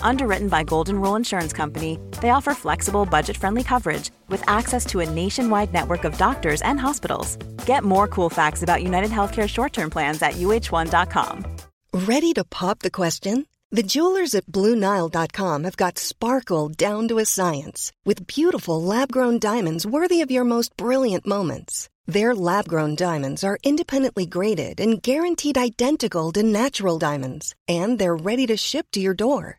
Underwritten by Golden Rule Insurance Company, they offer flexible, budget friendly coverage with access to a nationwide network of doctors and hospitals. Get more cool facts about United Healthcare short term plans at uh1.com. Ready to pop the question? The jewelers at BlueNile.com have got sparkle down to a science with beautiful lab grown diamonds worthy of your most brilliant moments. Their lab grown diamonds are independently graded and guaranteed identical to natural diamonds, and they're ready to ship to your door.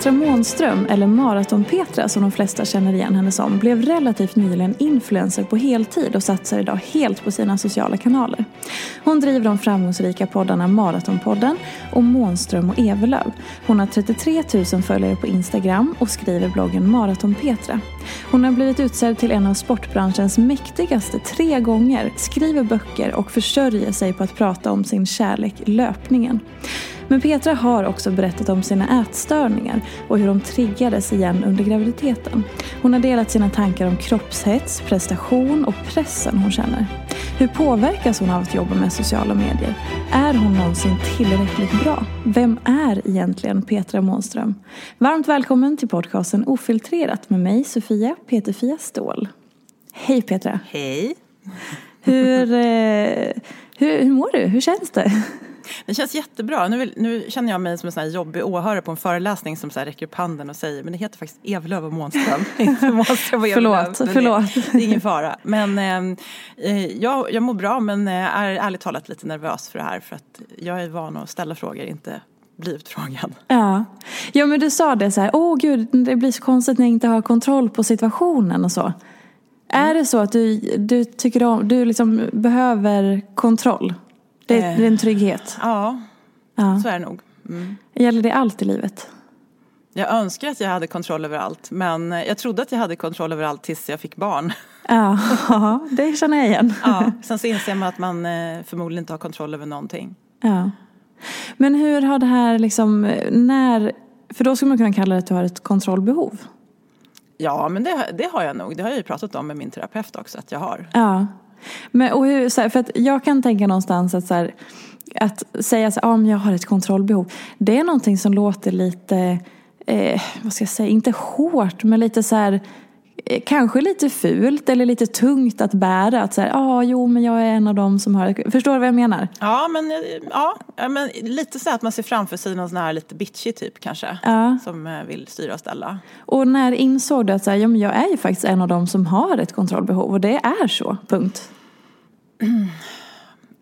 Petra Månström, eller Maraton-Petra som de flesta känner igen henne som, blev relativt nyligen influencer på heltid och satsar idag helt på sina sociala kanaler. Hon driver de framgångsrika poddarna Maratonpodden och Månström och Evelöv. Hon har 33 000 följare på Instagram och skriver bloggen Maraton-Petra. Hon har blivit utsedd till en av sportbranschens mäktigaste tre gånger, skriver böcker och försörjer sig på att prata om sin kärlek löpningen. Men Petra har också berättat om sina ätstörningar och hur de triggades igen under graviditeten. Hon har delat sina tankar om kroppshets, prestation och pressen hon känner. Hur påverkas hon av att jobba med sociala medier? Är hon någonsin tillräckligt bra? Vem är egentligen Petra Månström? Varmt välkommen till podcasten Ofiltrerat med mig Sofia Peterfia Ståhl. Hej Petra! Hej! Hur, eh, hur, hur mår du? Hur känns det? Det känns jättebra. Nu, vill, nu känner jag mig som en sån jobbig åhörare på en föreläsning som så räcker upp handen och säger men det heter faktiskt Evelöv och Månström. Månström och förlåt, förlåt. Det, det, är ingen fara. Men eh, jag, jag mår bra men är ärligt talat lite nervös för det här för att jag är van att ställa frågor, inte bli utfrågad. Ja. ja, men du sa det så här, åh gud, det blir så konstigt när jag inte har kontroll på situationen och så. Mm. Är det så att du, du tycker om, du liksom behöver kontroll? Det, det är en trygghet. Ja, ja. så är det nog. Mm. Gäller det allt i livet? Jag önskar att jag hade kontroll över allt men jag trodde att jag hade kontroll över allt tills jag fick barn. Ja, det känner jag igen. Ja, sen så inser man att man eh, förmodligen inte har kontroll över någonting. Ja. Men hur har det här liksom, när, för då skulle man kunna kalla det att du har ett kontrollbehov. Ja, men det, det har jag nog. Det har jag ju pratat om med min terapeut också att jag har. Ja. Men, och hur, så här, för att jag kan tänka någonstans att, så här, att säga så här, ah, jag har ett kontrollbehov. Det är någonting som låter lite, eh, vad ska jag säga, inte hårt men lite så här Kanske lite fult eller lite tungt att bära. Att säga, ah, jo men jag är en av dem som har Förstår du vad jag menar? Ja, men, ja, men lite så att man ser framför sig någon sån här lite bitchy typ kanske. Ja. Som eh, vill styra och ställa. Och när insåg du att så här, ja, men jag är ju faktiskt en av dem som har ett kontrollbehov och det är så, punkt?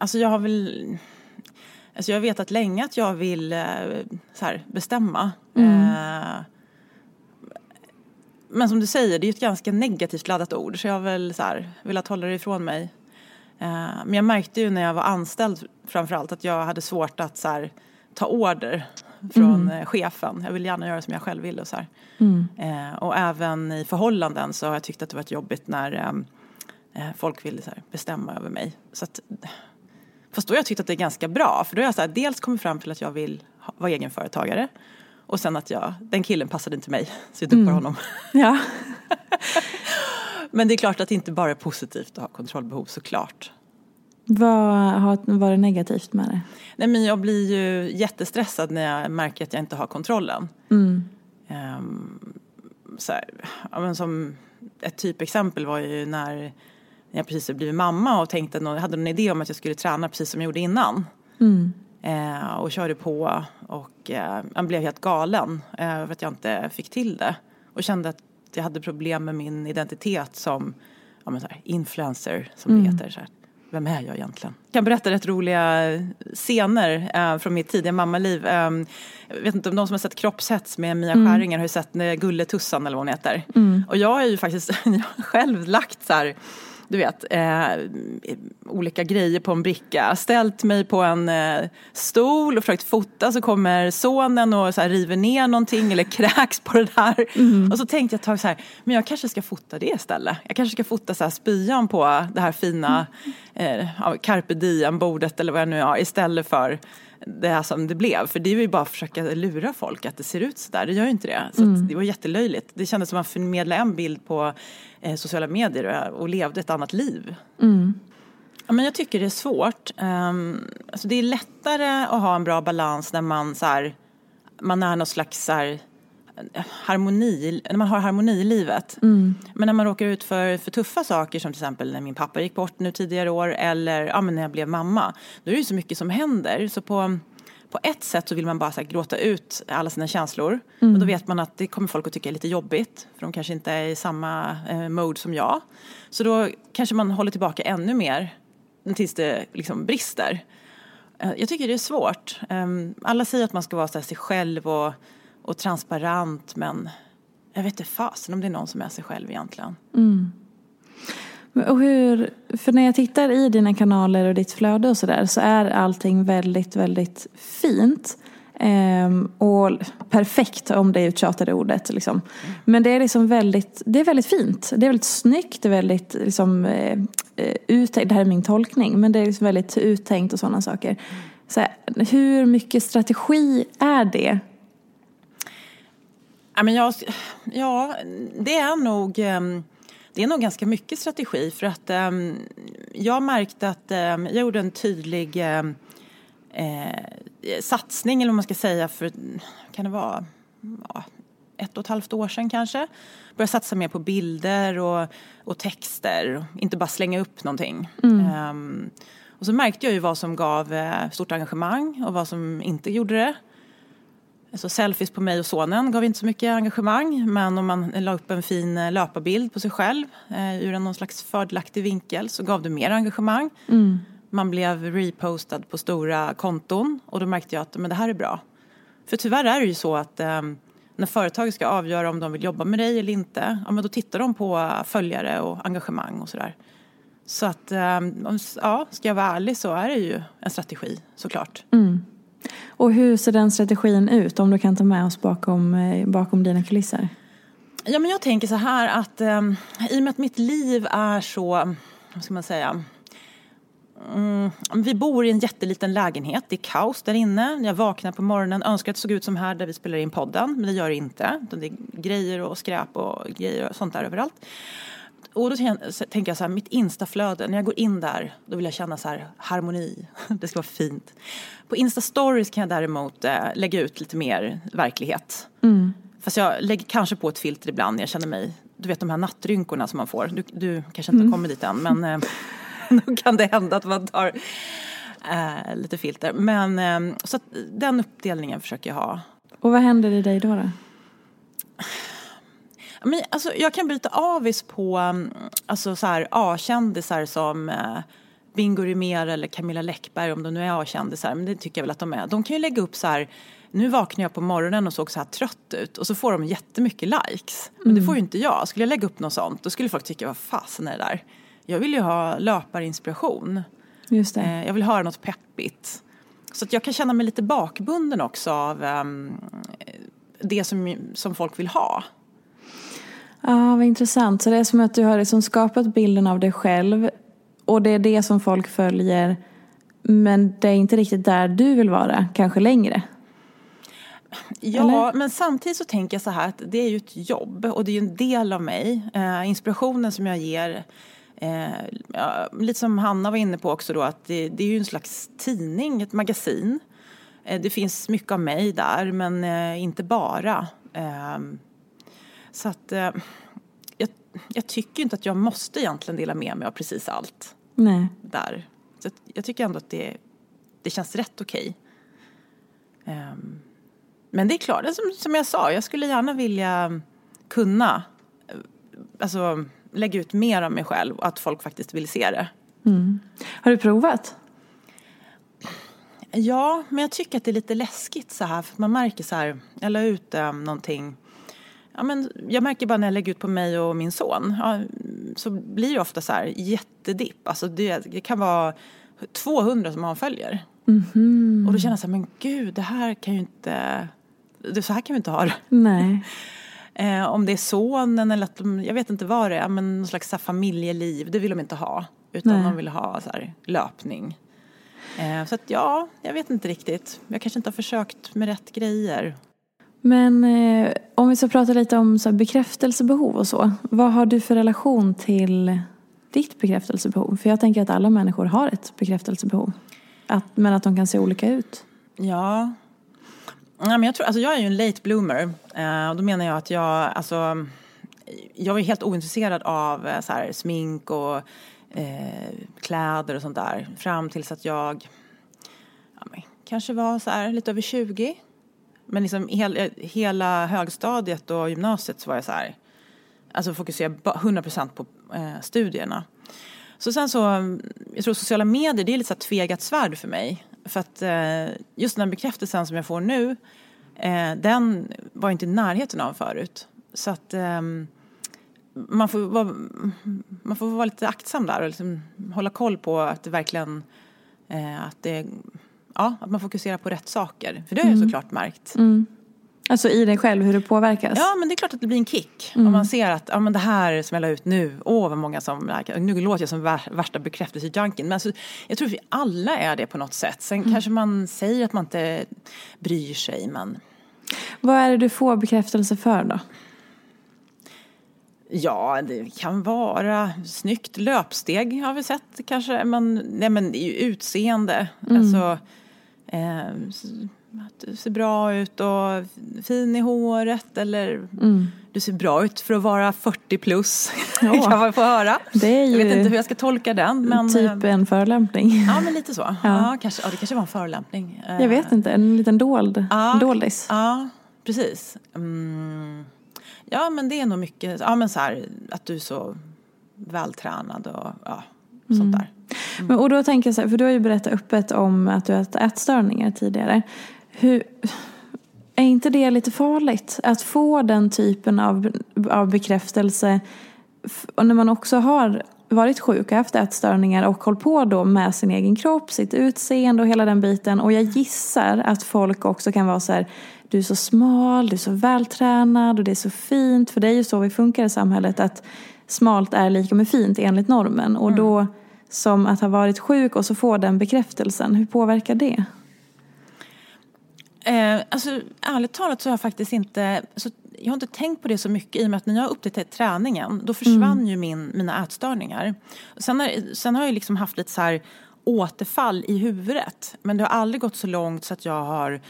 Alltså jag har väl... Alltså jag har vetat länge att jag vill eh, så här, bestämma. Mm. Eh, men som du säger, det är ett ganska negativt laddat ord så jag har väl så här, velat hålla det ifrån mig. Eh, men jag märkte ju när jag var anställd framförallt att jag hade svårt att så här, ta order från mm. chefen. Jag vill gärna göra som jag själv vill och så mm. och även i förhållanden så har jag tyckt att det varit jobbigt när Eh, folk vill så bestämma över mig. Så att, fast då har jag tyckt att det är ganska bra för då har jag så här, dels kommit fram till att jag vill vara egenföretagare och sen att jag, den killen passade inte mig så jag dumpar mm. honom. Ja. Men det är klart att det inte bara är positivt att ha kontrollbehov såklart. Vad har varit negativt med det? Nej, men jag blir ju jättestressad när jag märker att jag inte har kontrollen. Mm. Um, så här, ja, men som ett typexempel var ju när jag precis hade blivit mamma och tänkte jag hade någon idé om att jag skulle träna precis som jag gjorde innan. Mm. Eh, och körde på och eh, jag blev helt galen eh, för att jag inte fick till det. Och kände att jag hade problem med min identitet som ja, men så här, influencer som det Mm. heter. Så här. Vem är jag egentligen? Jag kan berätta rätt roliga scener eh, från mitt tidiga mammaliv. Eh, jag vet inte om de som har sett Kroppshets med Mia Skäringer har ju sett eh, Gulletussan eller vad hon heter. Och jag har ju faktiskt jag själv lagt så här du vet, eh, olika grejer på en bricka. Ställt mig på en eh, stol och försökt fota så kommer sonen och så här, river ner någonting eller kräks på det där. Och så tänkte jag ett tag så här, men jag kanske ska fota det istället. Jag kanske ska fota så här spyan på det här fina eh, ja, carpe diem-bordet eller vad jag nu har istället för det här som det blev. För det är ju bara att försöka lura folk att det ser ut så där. Det gör ju inte det. Så att det var jättelöjligt. Det kändes som att man förmedlade en bild på eh, sociala medier och, och levde ett annat liv. Ja, men jag tycker det är svårt. Um, alltså det är lättare att ha en bra balans när man, så här, man är någon slags så här, harmoni, när man har harmoni i livet. Men när man råkar ut för, för tuffa saker som till exempel när min pappa gick bort nu tidigare år eller ja, men när jag blev mamma. Då är det ju så mycket som händer. Så på, på ett sätt så vill man bara så här, gråta ut alla sina känslor. Och då vet man att det kommer folk att tycka är lite jobbigt. För de kanske inte är i samma eh, mode som jag. Så då kanske man håller tillbaka ännu mer tills det liksom brister. Eh, Jag tycker det är svårt. Ehm, Alla säger att man ska vara sig själv och, och transparent men jag vet inte fasen om det är någon som är sig själv egentligen. Och hur, för när jag tittar i dina kanaler och ditt flöde och sådär så är allting väldigt, väldigt fint. Ehm, och perfekt om det uttjatade ordet. Liksom. Men det är liksom väldigt, det är väldigt fint. Det är väldigt snyggt, det är väldigt liksom, eh, eh, uttänkt. Det här är min tolkning. Men det är liksom väldigt uttänkt och sådana saker. Så här, hur mycket strategi är det? Ja, men jag, ja, det är nog ehm, det är nog ganska mycket strategi för att ehm, jag märkte att ehm, jag gjorde en tydlig eh, satsning eller vad man ska säga för, kan det vara, ja, ett och ett halvt år sedan kanske. Började satsa mer på bilder och, och texter, inte bara slänga upp någonting. Ehm, och så märkte jag ju vad som gav eh, stort engagemang och vad som inte gjorde det. Alltså selfies på mig och sonen gav inte så mycket engagemang men om man la upp en fin eh, löparbild på sig själv eh, ur någon slags fördelaktig vinkel så gav det mer engagemang. Man blev repostad på stora konton och då märkte jag att men det här är bra. För tyvärr är det ju så att eh, när företag ska avgöra om de vill jobba med dig eller inte, ja, men då tittar de på följare och engagemang och sådär. Så att, eh, ja, ska jag vara ärlig så är det ju en strategi såklart. Och hur ser den strategin ut? Om du kan ta med oss bakom, eh, bakom dina kulisser. Ja, men jag tänker så här att eh, i och med att mitt liv är så, vad ska man säga, mm, vi bor i en jätteliten lägenhet, det är kaos där inne. Jag vaknar på morgonen, önskar att det såg ut som här där vi spelar in podden, men det gör det inte. Det är grejer och skräp och grejer och sånt där överallt. Och då tänker jag så här, mitt instaflöde, när jag går in där, då vill jag känna så här harmoni. Det ska vara fint. På Insta-stories kan jag däremot eh, lägga ut lite mer verklighet. Fast jag lägger kanske på ett filter ibland när jag känner mig, du vet de här nattrynkorna som man får. Du, du kanske inte har kommit dit än men eh, då kan det hända att man tar eh, lite filter. Men eh, så att den uppdelningen försöker jag ha. Och vad händer i dig då? då? Men, alltså, jag kan lite avis på mm, alltså, så här, A-kändisar som eh, Bingo Rimér eller Camilla Läckberg om de nu är A-kändisar, men det tycker jag väl att de är. De kan ju lägga upp så här, nu vaknade jag på morgonen och såg så här trött ut och så får de jättemycket likes. Men det får ju inte jag. Skulle jag lägga upp något sånt då skulle folk tycka, vad fasen är det där? Jag vill ju ha löparinspiration. Just det. Eh, jag vill höra något peppigt. Så att jag kan känna mig lite bakbunden också av ehm, det som, som folk vill ha. Ja, vad intressant. Så det är som att du har liksom skapat bilden av dig själv och det är det som folk följer men det är inte riktigt där du vill vara, kanske längre. Ja, men samtidigt så tänker jag så här att det är ju ett jobb och det är ju en del av mig. Eh, inspirationen som jag ger Eh, ja, lite som Hanna var inne på också då att det, det är ju en slags tidning, ett magasin. Eh, det finns mycket av mig där men eh, inte bara. Ehm, så att eh, jag, jag, tycker inte att jag måste egentligen dela med mig av precis allt. Nej. Där. Så jag tycker ändå att det, det känns rätt okej. Um, men det är klart, som, som jag sa, jag skulle gärna vilja kunna alltså, lägga ut mer av mig själv och att folk faktiskt vill se det. Mm. Har du provat? Ja, men jag tycker att det är lite läskigt så här. För man märker så här, jag la ut äh, någonting. Ja, men jag märker bara när jag lägger ut på mig och min son. Ja, så blir det ofta så här jättedipp. Alltså det, det kan vara 200 som han följer. Mm -hmm. Och då känner jag så här, men gud, det här kan ju inte... Det, så här kan vi inte ha det. Nej. eh, om det är sonen eller att de, jag vet inte vad det är, men någon slags här, familjeliv, det vill de inte ha. Utan Nej. de vill ha så här, löpning. Eh, så att ja, jag vet inte riktigt. Jag kanske inte har försökt med rätt grejer. Men eh, om vi ska prata lite om så här, bekräftelsebehov och så. Vad har du för relation till ditt bekräftelsebehov? För jag tänker att alla människor har ett bekräftelsebehov. Att, men att de kan se olika ut. Ja. ja men jag, tror, alltså jag är ju en late bloomer. Eh, och då menar jag att jag, alltså, jag var helt ointresserad av eh, så här, smink och eh, kläder och sånt där. Fram tills att jag ja, men, kanske var så här, lite över 20. Men liksom hel, eh, hela högstadiet och gymnasiet så var jag så här, alltså fokuserade 100% på eh, studierna. Så sen så, mm, jag tror sociala medier det är lite så tvegat svärd för mig. För att eh, just den bekräftelsen som jag får nu, eh, den var jag inte i närheten av förut. Så att eh, man, får vara, man får vara lite aktsam där och liksom hålla koll på att det verkligen, eh, att det, ja, att man fokuserar på rätt saker. För det har jag mm. såklart märkt. Mm. Alltså i dig själv, hur du påverkas? Ja, men det är klart att det blir en kick. Mm. Om man ser att ja, men det här som jag la ut nu, åh vad många som, nu låter jag som värsta bekräftelsejunkin. Men alltså, jag tror att vi alla är det på något sätt. Sen mm. kanske man säger att man inte bryr sig, men... Vad är det du får bekräftelse för då? Ja, det kan vara snyggt löpsteg har vi sett kanske. Men, nej, men det är ju utseende. Mm. Alltså, eh, att du ser bra ut och fin i håret eller mm. du ser bra ut för att vara 40 plus. Ja. kan man få höra. Det är ju jag vet inte hur jag ska tolka den. Men, typ en förolämpning. Ja men lite så. Ja. ja kanske, ja, det kanske var en förolämpning. Jag vet inte, en liten dold, ja, doldis. Ja, precis. Mm. Ja men det är nog mycket, ja men så här, att du är så vältränad och ja, sånt mm. där. Mm. Men, och då tänker jag så här, för du har ju berättat öppet om att du har haft ätstörningar tidigare. Hur, är inte det lite farligt? Att få den typen av, av bekräftelse och när man också har varit sjuk och haft ätstörningar och hållit på då med sin egen kropp, sitt utseende och hela den biten. Och jag gissar att folk också kan vara så här, du är så smal, du är så vältränad och det är så fint. För det är ju så vi funkar i samhället att smalt är lika med fint enligt normen. Och då som att ha varit sjuk och så få den bekräftelsen, hur påverkar det? Eh, alltså, ärligt talat så har jag faktiskt inte, alltså, jag har inte tänkt på det så mycket i och med att när jag upptäckte träningen då försvann mm. ju min, mina ätstörningar. Sen har, sen har jag liksom haft lite så här återfall i huvudet men det har aldrig gått så långt så att jag har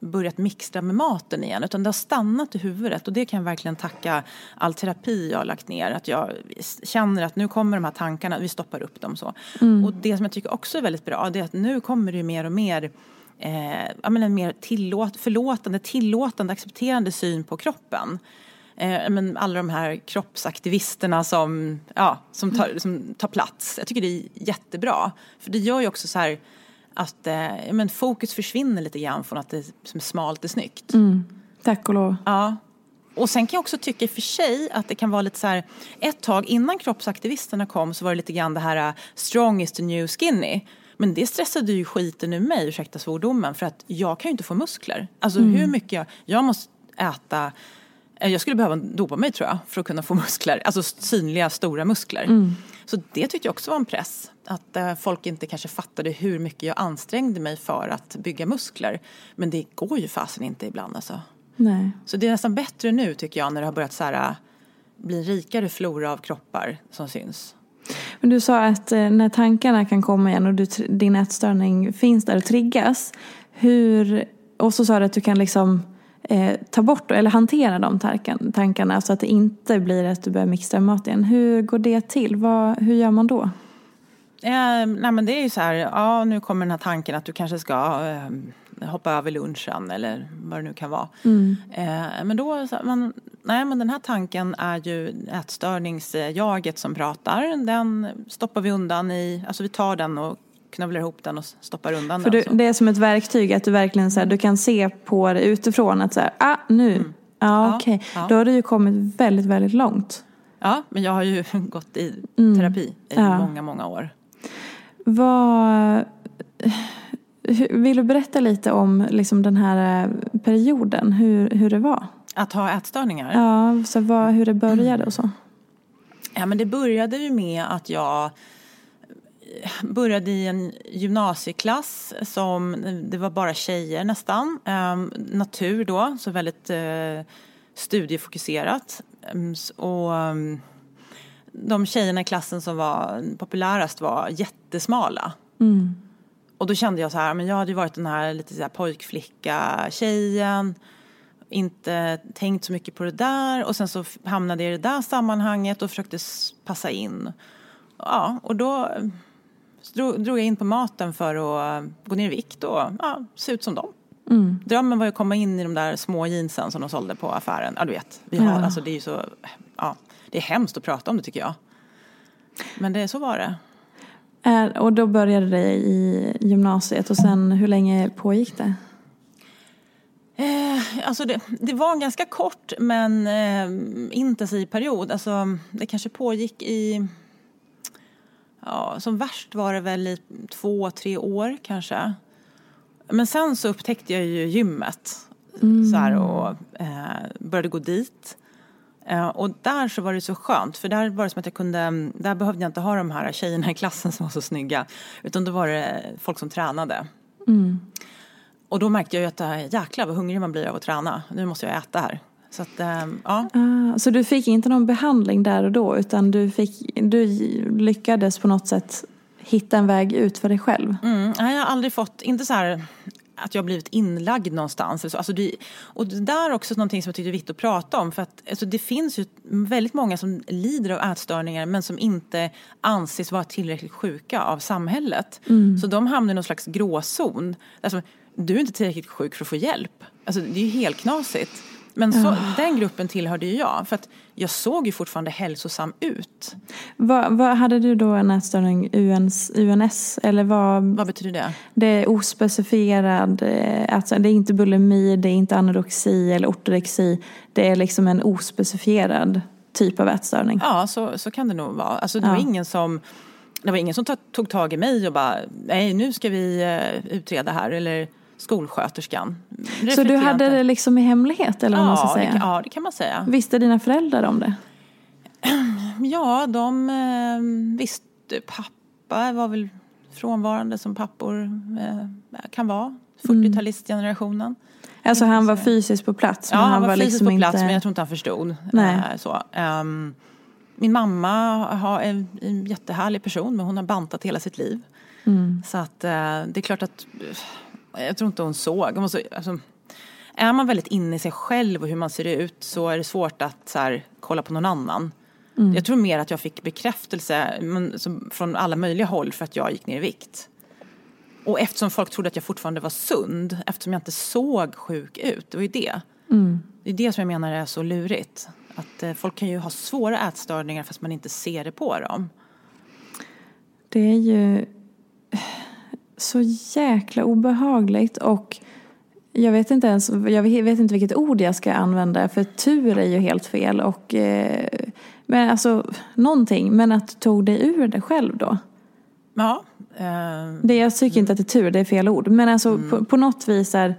börjat mixtra med maten igen utan det har stannat i huvudet och det kan jag verkligen tacka all terapi jag har lagt ner. Att jag känner att nu kommer de här tankarna, vi stoppar upp dem så. Mm. Och det som jag tycker också är väldigt bra det är att nu kommer det mer och mer eh, en mer tillåt, förlåtande, tillåtande, accepterande syn på kroppen. Eh, men alla de här kroppsaktivisterna som, ja, som, tar, som tar plats. Jag tycker det är jättebra. För det gör ju också så här att eh, men fokus försvinner lite grann från att det som är smalt är snyggt. Mm. Tack och lov. Ja. Och sen kan jag också tycka i och för sig att det kan vara lite så här, ett tag innan kroppsaktivisterna kom så var det lite grann det här uh, strong is the new skinny. Men det stressade ju skiten ur mig, ursäkta svordomen, för att jag kan ju inte få muskler. Alltså mm. hur mycket jag, jag måste äta eh, jag skulle behöva dopa mig tror jag för att kunna få muskler, alltså synliga stora muskler. Mm. Så det tyckte jag också var en press. Att äh, folk inte kanske fattade hur mycket jag ansträngde mig för att bygga muskler. Men det går ju fasen inte ibland alltså. Nej. Så det är nästan bättre nu tycker jag när det har börjat så här, bli en rikare flora av kroppar som syns. Men du sa att eh, när tankarna kan komma igen och du, din ätstörning finns där och triggas. Hur, och så sa du att du kan liksom eh, ta bort eller hantera de tankarna så att det inte blir att du börjar mixa mat igen. Hur går det till? Vad, hur gör man då? Eh, nej men det är ju så här, ja nu kommer den här tanken att du kanske ska eh, hoppa över lunchen eller vad det nu kan vara. Mm. Eh, men då, man, nej men den här tanken är ju ätstörningsjaget som pratar. Den stoppar vi undan i, alltså vi tar den och knövlar ihop den och stoppar undan För den. Du, det är som ett verktyg att du verkligen så här, du kan se på det utifrån att så här, ah nu, mm. ah, okej. Okay. Ja. Då har du ju kommit väldigt, väldigt långt. Ja, men jag har ju gått i mm. terapi i ja. många, många år. Vad... Vill du berätta lite om liksom den här eh, perioden, hur, hur det var? Att ha ätstörningar? Ja, så vad, hur det började och så. Ja, men det började ju med att jag började i en gymnasieklass som, det var bara tjejer nästan. Um, natur då, så väldigt uh, studiefokuserat. Um, och um, de tjejerna i klassen som var populärast var jättesmala. Mm. Och då kände jag så här, men jag hade ju varit den här lite så här pojkflicka tjejen inte tänkt så mycket på det där och sen så hamnade jag i det där sammanhanget och försökte passa in. Ja, och då drog jag in på maten för att gå ner i vikt och ja, se ut som dem. Mm. Drömmen var ju att komma in i de där små jeansen som de sålde på affären. Ja, du vet. Vi har, ja. alltså, det är ju så, ja, det är hemskt att prata om det tycker jag. Men det, så var det. Är, och då började det i gymnasiet och sen hur länge pågick det? Eh, alltså det, det, var en ganska kort men eh, intensiv period. Alltså, det kanske pågick i... Ja, som värst var det väl i två, tre år kanske. Men sen så upptäckte jag ju gymmet. Mm. Så här, och eh, började gå dit. Eh, och där så var det så skönt för där var det som att jag kunde, där behövde jag inte ha de här tjejerna i klassen som var så snygga. Utan då var det folk som tränade. Mm. Och då märkte jag ju att äh, jäklar vad hungrig man blir av att träna. Nu måste jag äta här. Så, att, ähm, ja. Ah, så du fick inte någon behandling där och då utan du, fick, du lyckades på något sätt hitta en väg ut för dig själv? Mm, jag har aldrig fått, inte så här att jag blivit inlagd någonstans. Alltså det, och det där är också någonting som jag tycker är viktigt att prata om. För att alltså det finns ju väldigt många som lider av ätstörningar men som inte anses vara tillräckligt sjuka av samhället. Mm. Så de hamnar i någon slags gråzon. Alltså, du är inte tillräckligt sjuk för att få hjälp. Alltså, det är ju helt knasigt. Men så, oh. den gruppen tillhörde ju jag. För att jag såg ju fortfarande hälsosam ut. Vad, vad hade du då en ätstörning UNS, UNS? Eller vad, vad betyder det? Det är ospecifierad, alltså, det är inte bulimi, det är inte anorexi eller ortorexi. Det är liksom en ospecifierad typ av ätstörning. Ja, så, så kan det nog vara. Alltså, det ja. var ingen som det var ingen som tog tag i mig och bara, nej nu ska vi eh, utreda här. Eller skolsköterskan. Så du hade det liksom i hemlighet eller vad ja, man ska säga? Det, ja, det kan man säga. Visste dina föräldrar om det? Ja, de eh, visste. Pappa var väl frånvarande som pappor eh, kan vara. 40-talistgenerationen. Alltså han var fysiskt på plats? Ja, han, han var, var fysiskt liksom på plats inte... men jag tror inte han förstod. Nej. Eh, så. Um, min mamma har en, en jättehärlig person men hon har bantat hela sitt liv. Mm. Så att eh, det är klart att jag tror inte hon såg. Hon så, alltså, är man väldigt inne i sig själv och hur man ser ut så är det svårt att så här, kolla på någon annan. Mm. Jag tror mer att jag fick bekräftelse men, som, från alla möjliga håll för att jag gick ner i vikt. Och eftersom folk trodde att jag fortfarande var sund, eftersom jag inte såg sjuk ut, det var ju det. Mm. Det är det som jag menar är så lurigt. Att eh, folk kan ju ha svåra ätstörningar fast man inte ser det på dem. Det är ju så jäkla obehagligt och jag vet inte ens, jag vet inte vilket ord jag ska använda för tur är ju helt fel och eh, men alltså någonting, men att du tog dig ur det själv då? Ja. Eh, det, jag tycker inte att det är tur, det är fel ord. Men alltså mm. på, på något vis är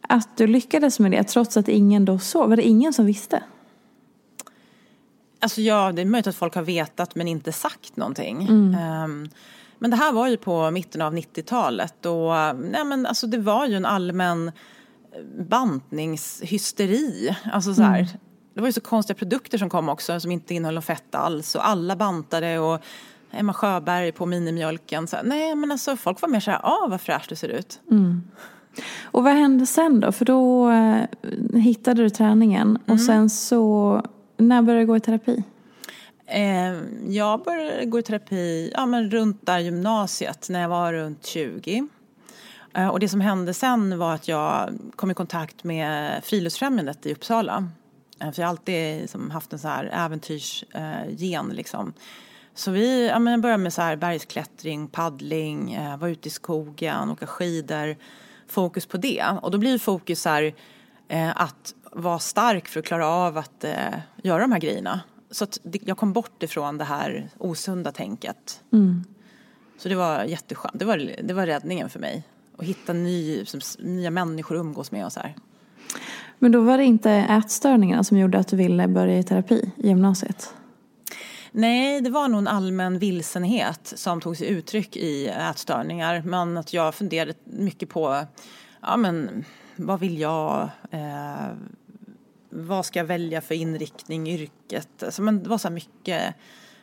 att du lyckades med det trots att ingen då såg. Var det ingen som visste? Alltså ja, det är möjligt att folk har vetat men inte sagt någonting. Mm. Um, men det här var ju på mitten av 90-talet och nej men alltså det var ju en allmän bantningshysteri. Alltså så här, mm. det var ju så konstiga produkter som kom också som inte innehöll något fett alls och alla bantade och Emma Sjöberg på minimjölken. Så, nej men alltså folk var mer så här, ah vad fräscht det ser ut. Mm. Och vad hände sen då? För då eh, hittade du träningen och mm. sen så, när började du gå i terapi? Eh, jag började gå i terapi ja, men runt där gymnasiet när jag var runt 20. Eh, och det som hände sen var att jag kom i kontakt med Friluftsfrämjandet i Uppsala. Eh, för jag har alltid liksom, haft en så här äventyrsgen eh, liksom. Så vi ja, men började med så här bergsklättring, paddling, eh, vara ute i skogen, åka skidor. Fokus på det. Och då blir fokus så här, eh, att vara stark för att klara av att eh, göra de här grejerna. Så att jag kom bort ifrån det här osunda tänket. Mm. Så det var jätteskönt. Det var, det var räddningen för mig. Att hitta ny, som, nya människor att umgås med och så här. Men då var det inte ätstörningarna som gjorde att du ville börja i terapi i gymnasiet? Nej, det var nog en allmän vilsenhet som tog sig uttryck i ätstörningar. Men att jag funderade mycket på, ja men vad vill jag? Eh, vad ska jag välja för inriktning, yrket? Alltså, men det var så mycket,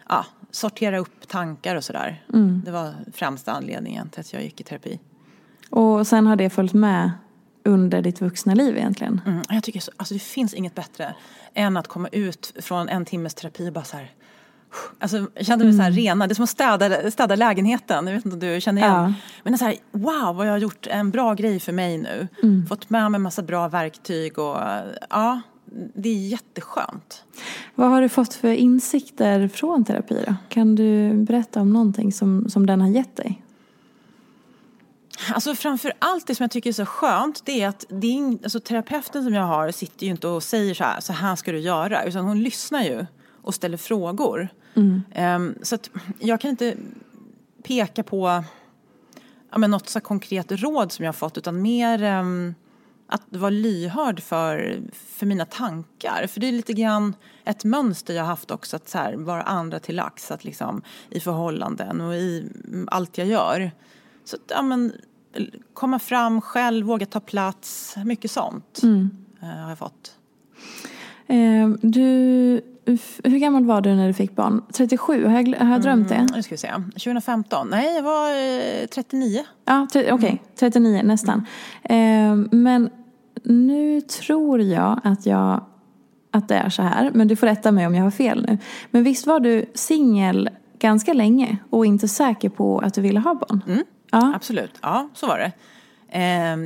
ja, sortera upp tankar och sådär. Mm. Det var främsta anledningen till att jag gick i terapi. Och sen har det följt med under ditt vuxna liv egentligen? Mm, jag tycker så, alltså det finns inget bättre än att komma ut från en timmes terapi och bara så här Alltså, jag kände mig mm. så här mm. rena. Det är som att städa, städa lägenheten. Jag vet inte om du känner igen. Ja. Men så här, wow vad jag har gjort en bra grej för mig nu. Mm. Fått med mig en massa bra verktyg och ja, det är jätteskönt. Vad har du fått för insikter från terapi då? Kan du berätta om någonting som, som den har gett dig? Alltså framför allt det som jag tycker är så skönt det är att det är, alltså, terapeuten som jag har sitter ju inte och säger så här, så här ska du göra. Utan hon lyssnar ju och ställer frågor. Mm. Um, så att jag kan inte peka på ja, men något så konkret råd som jag har fått utan mer um, att vara lyhörd för, för mina tankar. För det är lite grann ett mönster jag har haft också att så här, vara andra till lax att liksom, i förhållanden och i allt jag gör. Så ja, men, komma fram själv, våga ta plats, mycket sånt mm. uh, har jag fått. Eh, du hur gammal var du när du fick barn? 37? Har jag, har jag drömt det? Mm, nu ska vi se. 2015? Nej, jag var eh, 39. Ja, okej. Okay. Mm. 39 nästan. Eh, men nu tror jag att jag att det är så här. Men du får rätta mig om jag har fel nu. Men visst var du singel ganska länge och inte säker på att du ville ha barn? Mm, ja. Absolut, ja så var det. Eh,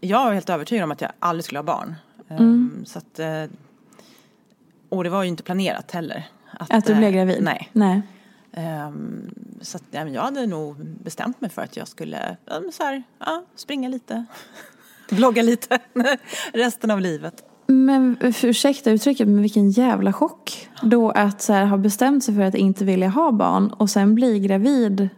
jag var helt övertygad om att jag aldrig skulle ha barn. Mm. Ehm, så att, eh, och det var ju inte planerat heller. Att, att du blev gravid? Eh, nej. nej. Um, så att, ja, jag hade nog bestämt mig för att jag skulle um, så här, ja, springa lite, blogga lite resten av livet. Men ursäkta uttrycket, men vilken jävla chock. Då att så här, ha bestämt sig för att inte vilja ha barn och sen bli gravid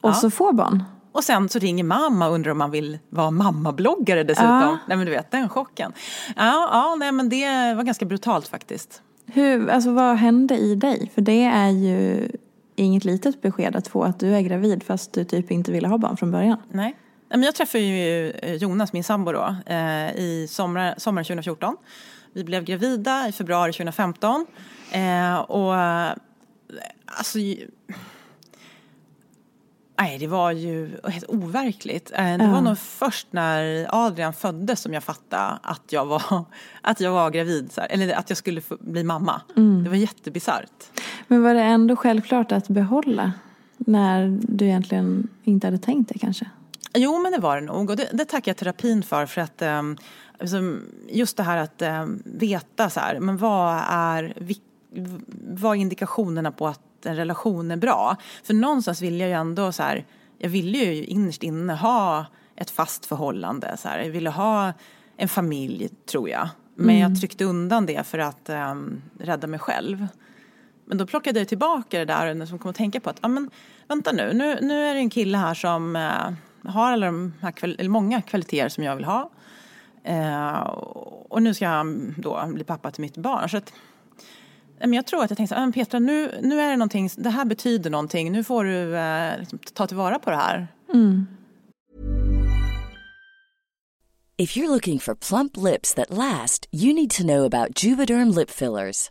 och ja. så få barn. Och sen så ringer mamma och undrar om man vill vara mammabloggare dessutom. Ja. Nej men du vet, den chocken. Ja, ja nej men det var ganska brutalt faktiskt. Hur, alltså vad hände i dig? För det är ju inget litet besked att få att du är gravid fast du typ inte ville ha barn från början. Nej. Men jag träffade ju eh, Jonas, min sambo då, eh, i sommar, sommaren 2014. Vi blev gravida i februari 2015. Eh, och alltså Nej, det var ju helt overkligt. Eh, det var nog först när Adrian föddes som jag fattade att jag var, att jag var gravid, eller att jag skulle bli mamma. Mm. Det var jättebisarrt. Men var det ändå självklart att behålla när du egentligen inte hade tänkt det kanske? Jo, men det var det nog. Och det, det tackar jag terapin för. För att um, just det här att um, veta så här, men vad är, vad är indikationerna på att en relation är bra. För någonstans vill jag ju ändå så här, jag ville ju innerst inne ha ett fast förhållande. Så här. Jag ville ha en familj, tror jag. Men mm. jag tryckte undan det för att um, rädda mig själv. Men då plockade jag tillbaka det där och kom att tänka på att, ja men vänta nu, nu, nu är det en kille här som uh, har alla de här, eller många kvaliteter som jag vill ha. Uh, och nu ska han då bli pappa till mitt barn. Så att, jag tror att jag tänkte så här, Petra nu, nu är det någonting, det här betyder någonting, nu får du eh, liksom, ta tillvara på det här. Mm. If you're looking for plump lips that last, you need to know about Juvederm lip fillers.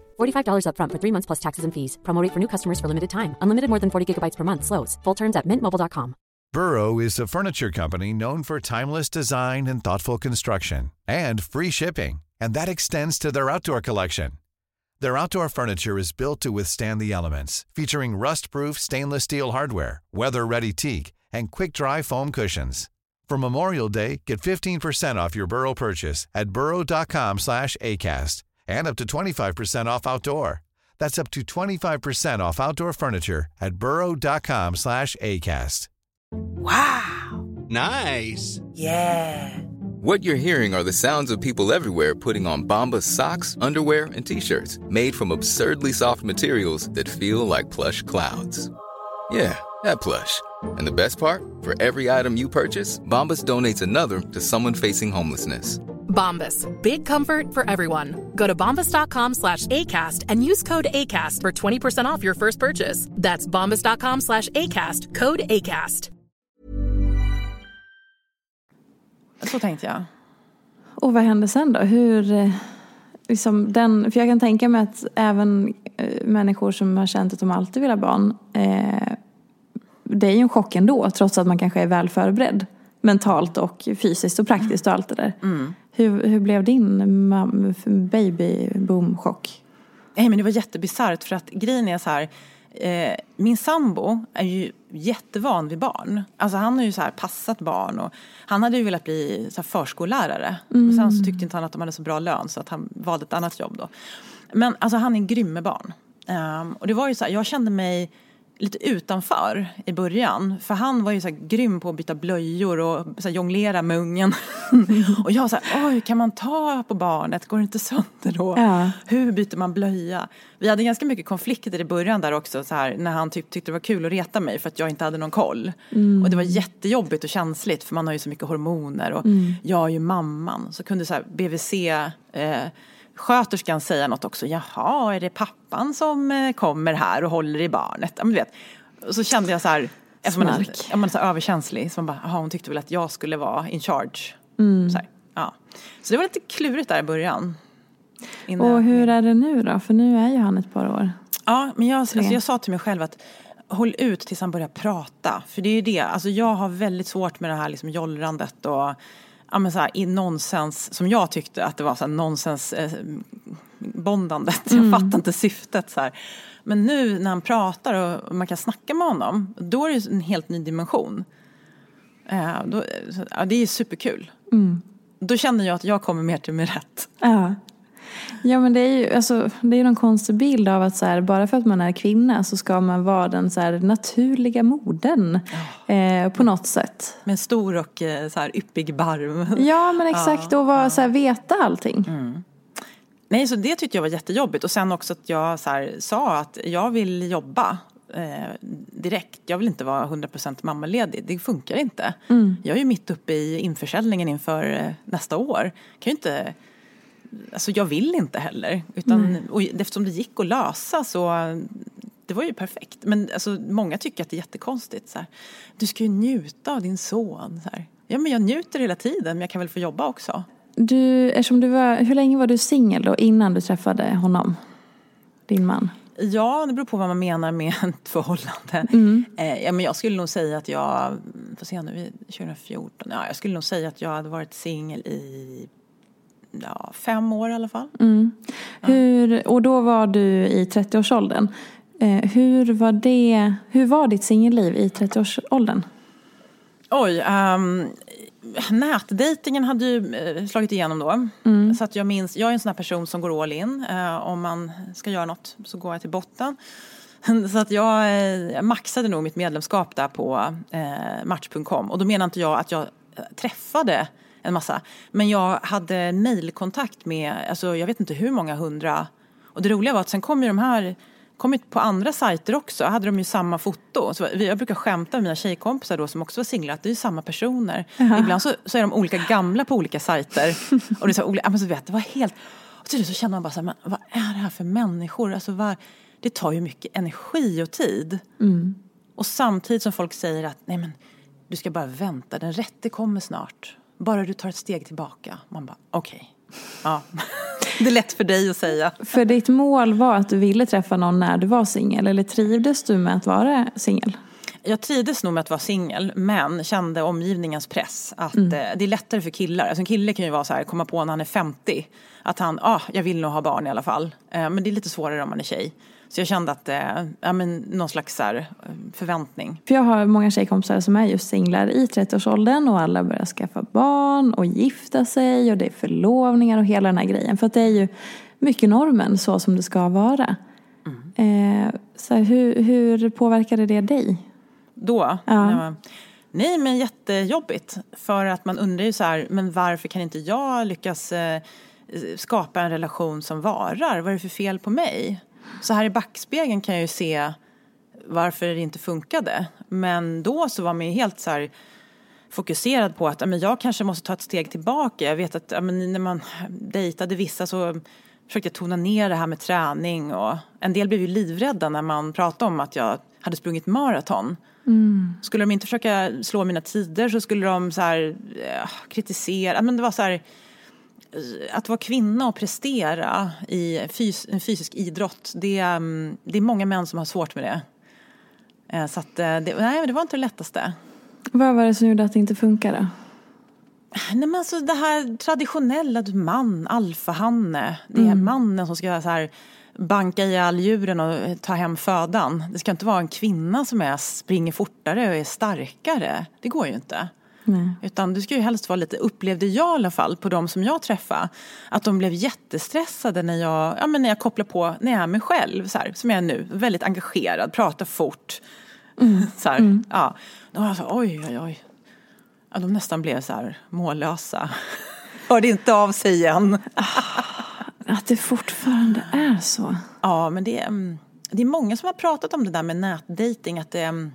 $45 upfront for three months plus taxes and fees. Promo for new customers for limited time. Unlimited more than 40 gigabytes per month. Slows. Full terms at mintmobile.com. Burrow is a furniture company known for timeless design and thoughtful construction and free shipping. And that extends to their outdoor collection. Their outdoor furniture is built to withstand the elements, featuring rust-proof stainless steel hardware, weather-ready teak, and quick-dry foam cushions. For Memorial Day, get 15% off your Burrow purchase at burrow.com slash ACAST and up to 25% off outdoor. That's up to 25% off outdoor furniture at burrow.com slash ACAST. Wow. Nice. Yeah. What you're hearing are the sounds of people everywhere putting on Bombas socks, underwear, and t-shirts made from absurdly soft materials that feel like plush clouds. Yeah, that plush. And the best part? For every item you purchase, Bombas donates another to someone facing homelessness. Bombas. Big comfort for everyone. Go to bombas.com slash ACAST and use code ACAST for 20% off your first purchase. That's bombas.com slash ACAST. Code ACAST. Så tänkte jag. Och vad hände sen då? Hur, eh, liksom den, för jag kan tänka mig att även eh, människor som har känt att de alltid vill ha barn, eh, det är ju en chock ändå, trots att man kanske är väl förberedd. Mentalt och fysiskt och praktiskt och allt det där. Mm. Hur, hur blev din baby boom chock? Nej men det var jättebisarrt för att grejen är så här. Eh, min sambo är ju jättevan vid barn. Alltså han har ju så här passat barn och han hade ju velat bli så förskollärare. Mm. Och sen så tyckte inte han att de hade så bra lön så att han valde ett annat jobb då. Men alltså han är grym med barn. Um, och det var ju så här, jag kände mig lite utanför i början. För han var ju så här grym på att byta blöjor och så jonglera med ungen. och jag var så här, oj kan man ta på barnet? Går det inte sönder då? Ja. Hur byter man blöja? Vi hade ganska mycket konflikter i början där också så här, när han typ, tyckte det var kul att reta mig för att jag inte hade någon koll. Mm. Och det var jättejobbigt och känsligt för man har ju så mycket hormoner och Mm. jag är ju mamman. Så kunde så här BVC eh, sköterskan säga något också. Jaha, är det pappan som eh, kommer här och håller i barnet? Ja, men du vet. Så kände jag så här, eftersom man är, man är så överkänslig, så man bara, jaha hon tyckte väl att jag skulle vara in charge. Mm. Så, här, ja. så det var lite klurigt där i början. Innan Och hur är det nu då? För nu är ju han ett par år. Ja, men jag, alltså, jag sa till mig själv att håll ut tills han börjar prata. För det är ju det, alltså jag har väldigt svårt med det här liksom jollrandet och ja, men så här, i nonsens, som jag tyckte att det var så här nonsens eh, bondandet. Jag fattar inte syftet så här. Men nu när han pratar och man kan snacka med honom, då är det en helt ny dimension. Eh, då, ja, det är superkul. Då känner jag att jag kommer mer till min rätt. Ja. Ja men det är ju alltså, det är någon konstig bild av att så här, bara för att man är kvinna så ska man vara den så här, naturliga modern eh, på något sätt. Med stor och eh, så här yppig barm. Ja men exakt och vara, så här, veta allting. Nej, så det tyckte jag var jättejobbigt. Och sen också att jag så här, sa att jag vill jobba eh, direkt. Jag vill inte vara 100% mammaledig. Det funkar inte. Jag är ju mitt uppe i införsäljningen inför eh, nästa år. Kan ju inte alltså jag vill inte heller. Utan, och eftersom det gick att lösa så det var ju perfekt. Men alltså, många tycker att det är jättekonstigt. Så här. Du ska ju njuta av din son. Så här. Ja, men jag njuter hela tiden, men jag kan väl få jobba också. Du, eftersom du var, hur länge var du singel då innan du träffade honom? Din man? Ja, det beror på vad man menar med ett förhållande. Mm. Eh, ja, men jag skulle nog säga att jag, får se nu, 2014, ja, jag skulle nog säga att jag hade varit singel i ja, fem år i alla fall. Mm. Hur, och då var du i 30-årsåldern. Eh, hur, var det, hur var ditt singelliv i 30-årsåldern? Oj, um, nätdejtingen hade ju eh, slagit igenom då. Mm. Så att jag minns, jag är en sån här person som går all in. Uh, om man ska göra något så går jag till botten. Så att jag, eh, jag maxade nog mitt medlemskap där på eh, Match.com. Och då menar inte jag att jag träffade en massa. Men jag hade mejlkontakt med, alltså jag vet inte hur många hundra. Och det roliga var att sen kom ju de här kommit på andra sajter också. hade de ju samma foto. Så jag brukar skämta med mina tjejkompisar då som också var singlar att det är samma personer. Jaha. Ibland så, så är de olika gamla på olika sajter. Och det är så, olika, men så vet, det var helt... Och till så känner man bara så här, men vad är det här för människor? Alltså, vad, det tar ju mycket energi och tid. Mm. Och samtidigt som folk säger att nej men du ska bara vänta, den rätte kommer snart. Bara du tar ett steg tillbaka. Man bara okej. Ja. det är lätt för dig att säga. För ditt mål var att du ville träffa någon när du var singel eller trivdes du med att vara singel? Jag trivdes nog med att vara singel men kände omgivningens press. Att Mm. eh, det är lättare för killar. Alltså en kille kan ju vara så här, komma på när han är 50. Att han, ah, jag vill nog ha barn i alla fall. Eh, men det är lite svårare om man är tjej. Så jag kände att, eh, ja men någon slags här, eh, förväntning. För jag har många tjejkompisar som är just singlar i 30-årsåldern och alla börjar skaffa barn och gifta sig och det är förlovningar och hela den här grejen. För att det är ju mycket normen så som det ska vara. Mm. Eh, så här, hur, hur påverkade det dig? Då? Ja. man- Nej men jättejobbigt. För att man undrar ju så här, men varför kan inte jag lyckas eh, skapa en relation som varar? Vad är det för fel på mig? Så här i backspegeln kan jag ju se varför det inte funkade. Men då så var man ju helt så här fokuserad på att men jag kanske måste ta ett steg tillbaka. Jag vet att men när man dejtade vissa så försökte jag tona ner det här med träning och en del blev ju livrädda när man pratade om att jag hade sprungit maraton. Skulle de inte försöka slå mina tider så skulle de så här, eh, kritisera. Men det var så här, eh, att vara kvinna och prestera i fys en fysisk idrott, det, är, mm, det är många män som har svårt med det. Eh, Så att, det, nej, det var inte det lättaste. Vad var det som gjorde att det inte funkade? Nej men alltså det här traditionella, man, alfahanne. Det är Mm. mannen som ska så här banka ihjäl djuren och ta hem födan. Det ska inte vara en kvinna som är, springer fortare och är starkare. Det går ju inte. Nej. Utan du ska ju helst vara lite, upplevde jag i alla fall på de som jag träffade, att de blev jättestressade när jag, ja, men när jag kopplar på, när jag är mig själv, så här, som jag är nu, väldigt engagerad, pratar fort. så här, ja. Då var jag så, oj, oj, oj. Ja, de nästan blev så här mållösa. Hörde inte av sig igen. Det fortfarande är så. Ja, men det är, mm, det är många som har pratat om det där med nätdating. Att det, mm,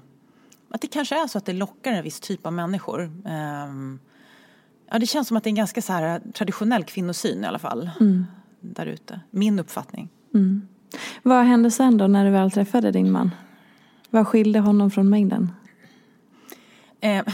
att det kanske är så att det lockar en viss typ av människor. Ehm, Ja, det känns som att det är en ganska så här traditionell kvinnosyn i alla fall. Där ute. Min uppfattning. Vad hände sen då när du väl träffade din man? Vad skilde honom från mängden? Eh,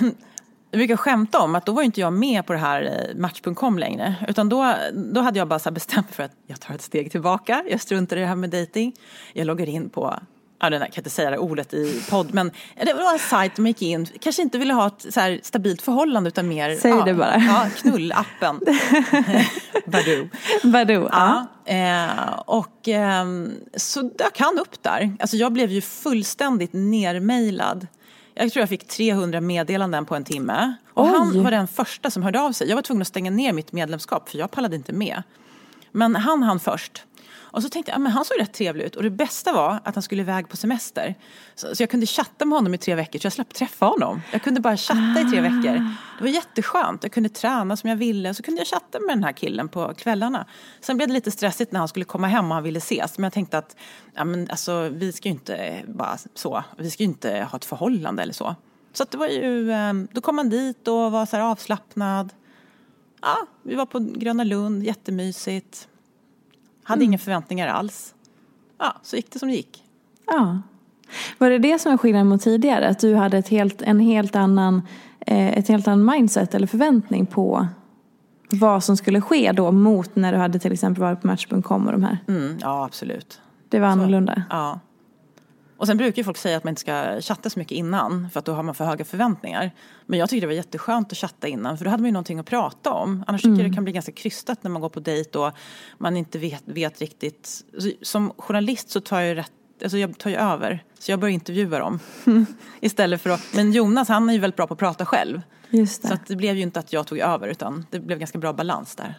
jag brukar skämta om att då var inte jag med på det här eh, Match.com längre. Utan då, då hade jag bara så bestämt mig för att jag tar ett steg tillbaka. Jag struntar i det här med dating. Jag loggar in på, ja, den här, jag kan inte säga det ordet i podd, men det var en sajt som gick in, kanske inte ville ha ett så stabilt förhållande utan mer Säg ja, det bara. Ja, knullappen. Badoo. Badoo, Ja, eh, och ehm, så dök han upp där. Alltså jag blev ju fullständigt nermailad. Jag tror jag fick 300 meddelanden på en timme. Och Oj. han var den första som hörde av sig. Jag var tvungen att stänga ner mitt medlemskap för jag pallade inte med. Men han han först. Och så tänkte jag, ja, men han såg rätt trevlig ut. Och det bästa var att han skulle iväg på semester. Så, så jag kunde chatta med honom i tre veckor så jag slapp träffa honom. Jag kunde bara chatta i tre veckor. Det var jätteskönt. Jag kunde träna som jag ville. Så kunde jag chatta med den här killen på kvällarna. Sen blev det lite stressigt när han skulle komma hem och han ville ses. Men jag tänkte att ja, men alltså, vi ska ju inte bara så. Vi ska ju inte ha ett förhållande eller så. Så det var ju, eh, då kom han dit och var så avslappnad. Ja, vi var på Gröna Lund, jättemysigt. Hade inga förväntningar alls. Ja, så gick det som det gick. Ja. Var det det som var skillnaden mot tidigare? Att du hade ett helt, en helt annan, eh, ett helt annan mindset eller förväntning på vad som skulle ske då mot när du hade till exempel varit på Match.com och de här? Mm, ja, absolut. Det var annorlunda? Ja. Och sen brukar ju folk säga att man inte ska chatta så mycket innan för att då har man för höga förväntningar. Men jag tyckte det var jätteskönt att chatta innan för då hade man ju någonting att prata om. Annars tycker jag det kan bli ganska krystat när man går på dejt och man inte vet, vet riktigt. Som journalist så tar jag ju rätt Alltså jag tar ju över, så jag börjar intervjua dem. Istället för att, men Jonas han är ju väldigt bra på att prata själv. Just det. Så det blev ju inte att jag tog över utan det blev ganska bra balans där.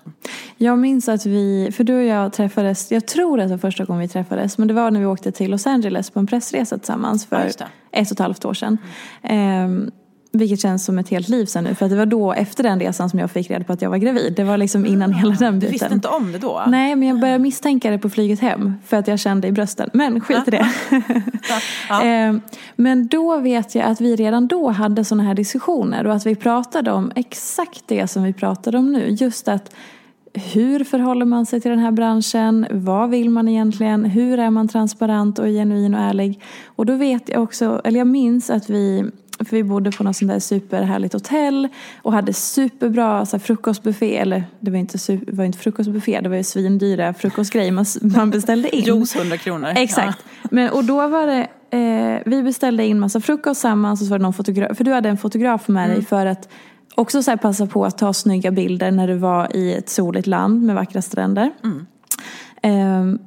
Jag minns att vi, för du och jag träffades, jag tror att det var första gången vi träffades, men det var när vi åkte till Los Angeles på en pressresa tillsammans för Ja, ett och ett halvt år sedan. Ehm, vilket känns som ett helt liv sedan nu, för att det var då efter den resan som jag fick reda på att jag var gravid. Det var liksom innan hela den Du biten. visste inte om det då? Nej, men jag började misstänka det på flyget hem för att jag kände i brösten. Men skit i det. Ehm, Men då vet jag att vi redan då hade sådana här diskussioner och att vi pratade om exakt det som vi pratade om nu. Just att hur förhåller man sig till den här branschen? Vad vill man egentligen? Hur är man transparent och genuin och ärlig? Och då vet jag också, eller jag minns att vi för vi bodde på något sånt där superhärligt hotell och hade superbra så här, frukostbuffé. Eller det var inte, su- det var inte frukostbuffé, det var ju svindyra frukostgrejer man, man beställde in. Juice 100 kronor. Exakt. Men, och då var det, eh, vi beställde in massa frukost tillsammans och så var det någon fotograf, för du hade en fotograf med dig för att också så här passa på att ta snygga bilder när du var i ett soligt land med vackra stränder. Ehm,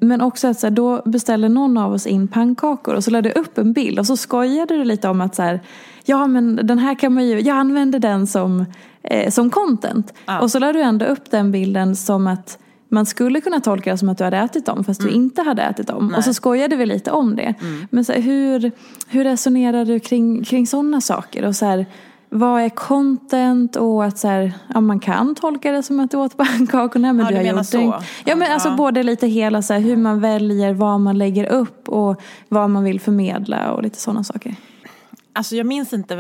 Men också att så här, då beställde någon av oss in pannkakor och så lade du upp en bild och så skojade du lite om att så här, ja men den här kan man ju, jag använder den som, eh, som content. Och så lade du ändå upp den bilden som att man skulle kunna tolka det som att du hade ätit dem fast du inte hade ätit dem. Och så skojade vi lite om det. Men så här, hur, hur resonerar du kring, kring sådana saker? Och så här, vad är content och att så här, ja, man kan tolka det som att du åt pannkakorna men Ja, du du har gjort så. det. Ja men alltså Ja. både lite hela så här, hur man väljer, vad man lägger upp och vad man vill förmedla och lite sådana saker. Alltså jag minns inte,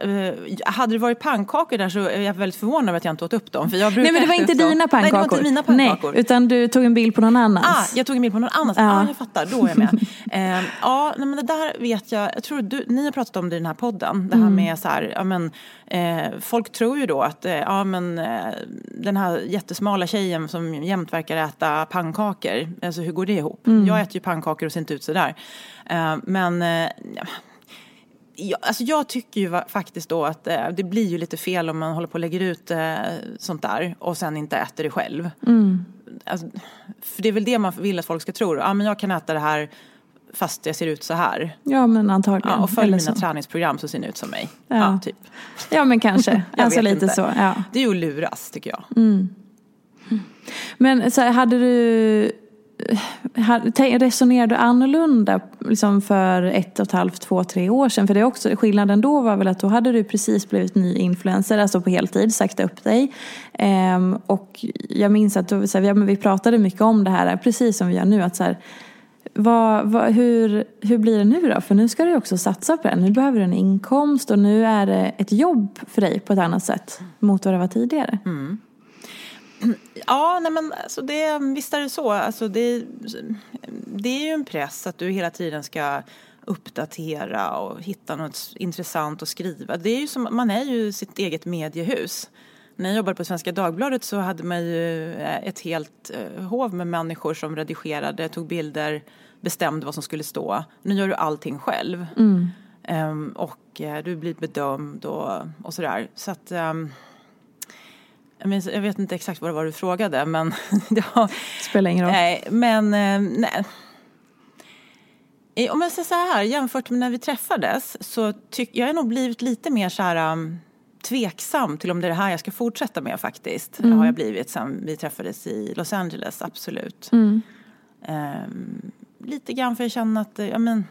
eh, hade det varit pannkakor där så är jag väldigt förvånad över att jag inte åt upp dem. För jag Nej men det var inte dina pannkakor. Nej det var inte mina pannkakor. Nej, utan du tog en bild på någon annans. Ah, jag tog en bild på någon annans. Ja. Ah, jag fattar, då är jag med. eh, ja, nej, men det där vet jag. Jag tror du, ni har pratat om det i den här podden. Det här med så här, ja men eh, folk tror ju då att eh, ja men eh, den här jättesmala tjejen som jämt verkar äta pannkakor. Alltså hur går det ihop? Jag äter ju pannkakor och ser inte ut sådär. Eh, men eh, ja, Ja, alltså jag tycker ju faktiskt då att eh, det blir ju lite fel om man håller på och lägger ut eh, sånt där och sen inte äter det själv. Alltså, för det är väl det man vill att folk ska tro. Ja, men jag kan äta det här fast jag ser ut så här. Ja men antagligen. Ja, och följ mina så. träningsprogram så ser ni ut som mig. Ja. Ja, typ. Ja men kanske. Jag alltså lite inte. så. Ja. Det är ju att luras tycker jag. Men så här, hade du Resonerade du annorlunda liksom för ett och ett halvt, två, tre år sedan? För det är också, skillnaden då var väl att då hade du precis blivit ny influencer, alltså på heltid, sagt upp dig. Ehm, och jag minns att då, så här, vi pratade mycket om det här, precis som vi gör nu. Att så här, vad, vad, hur, hur blir det nu då? För nu ska du också satsa på det. Nu behöver du en inkomst och nu är det ett jobb för dig på ett annat sätt mot vad det var tidigare. Mm. Ja, nej men alltså det, visst är det så. Alltså det, det är ju en press att du hela tiden ska uppdatera och hitta något intressant att skriva. Det är ju som, man är ju sitt eget mediehus. När jag jobbade på Svenska Dagbladet så hade man ju eh, ett helt eh, hov med människor som redigerade, tog bilder, bestämde vad som skulle stå. Nu gör du allting själv. Ehm, och eh, du blir bedömd och, och sådär. Så att... ehm, jag, vet inte exakt vad det var du frågade men... ja, Spelar ingen roll. nej, men eh, nej. Om jag säger så här, jämfört med när vi träffades så tycker jag har nog blivit lite mer så här um, tveksam till om det är det här jag ska fortsätta med faktiskt. Det har jag blivit sen vi träffades i Los Angeles, absolut. Ehm, lite grann för jag känner att, eh, ja men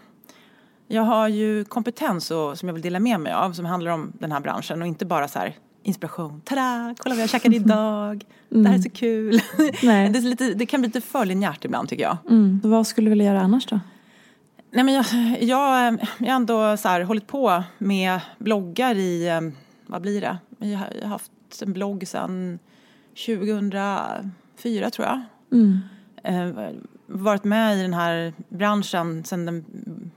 jag har ju kompetens och, som jag vill dela med mig av som handlar om den här branschen och inte bara så här inspiration. Tada! Kolla vad jag käkade idag. Det här är så kul. Nej. det, är lite, det kan bli lite för linjärt ibland tycker jag. Mm. Vad skulle du vilja göra annars då? Nej, men jag, jag, jag har ändå så här, hållit på med bloggar i, eh, vad blir det? Jag har, haft en blogg sedan 2004 tror jag. Mm. Eh, varit med i den här branschen sedan den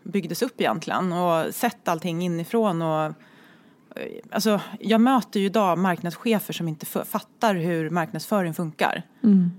byggdes upp egentligen och sett allting inifrån. Och, alltså, jag möter ju idag marknadschefer som inte fattar hur marknadsföring funkar. Mm.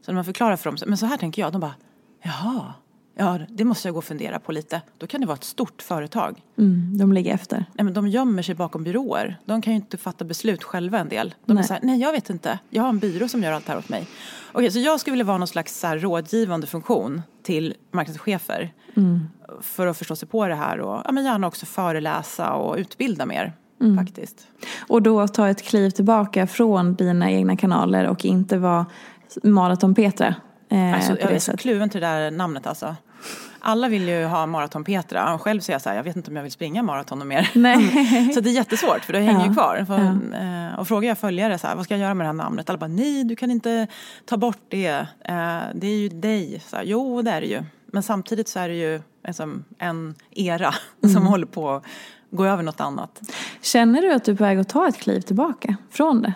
Så när man förklarar för dem, men så här tänker jag, de bara, jaha, ja det måste jag gå och fundera på lite. Då kan det vara ett stort företag. Mm. De ligger efter. Nej, men de gömmer sig bakom byråer. De kan ju inte fatta beslut själva en del. De Nej. är så här, nej jag vet inte, jag har en byrå som gör allt det här åt mig. Okej, så jag skulle vilja vara någon slags här, rådgivande funktion till marknadschefer. Mm. För att förstå sig på det här och ja, men gärna också föreläsa och utbilda mer. Mm. Faktiskt. Och då ta ett kliv tillbaka från dina egna kanaler och inte vara Maraton-Petra. Eh, Alltså, jag är så kluven till det där namnet alltså. Alla vill ju ha maraton-Petra. Själv säger jag så här, jag vet inte om jag vill springa maraton och mer. Nej. så det är jättesvårt för det hänger Ja. ju kvar. För, Ja. eh, Och frågar jag följare så här, vad ska jag göra med det här namnet? Alla bara, nej du kan inte ta bort det. Eh, det är ju dig. Så här, jo det är det ju. Men samtidigt så är det ju liksom, en era Mm. som håller på gå över något annat. Känner du att du är på väg att ta ett kliv tillbaka från det?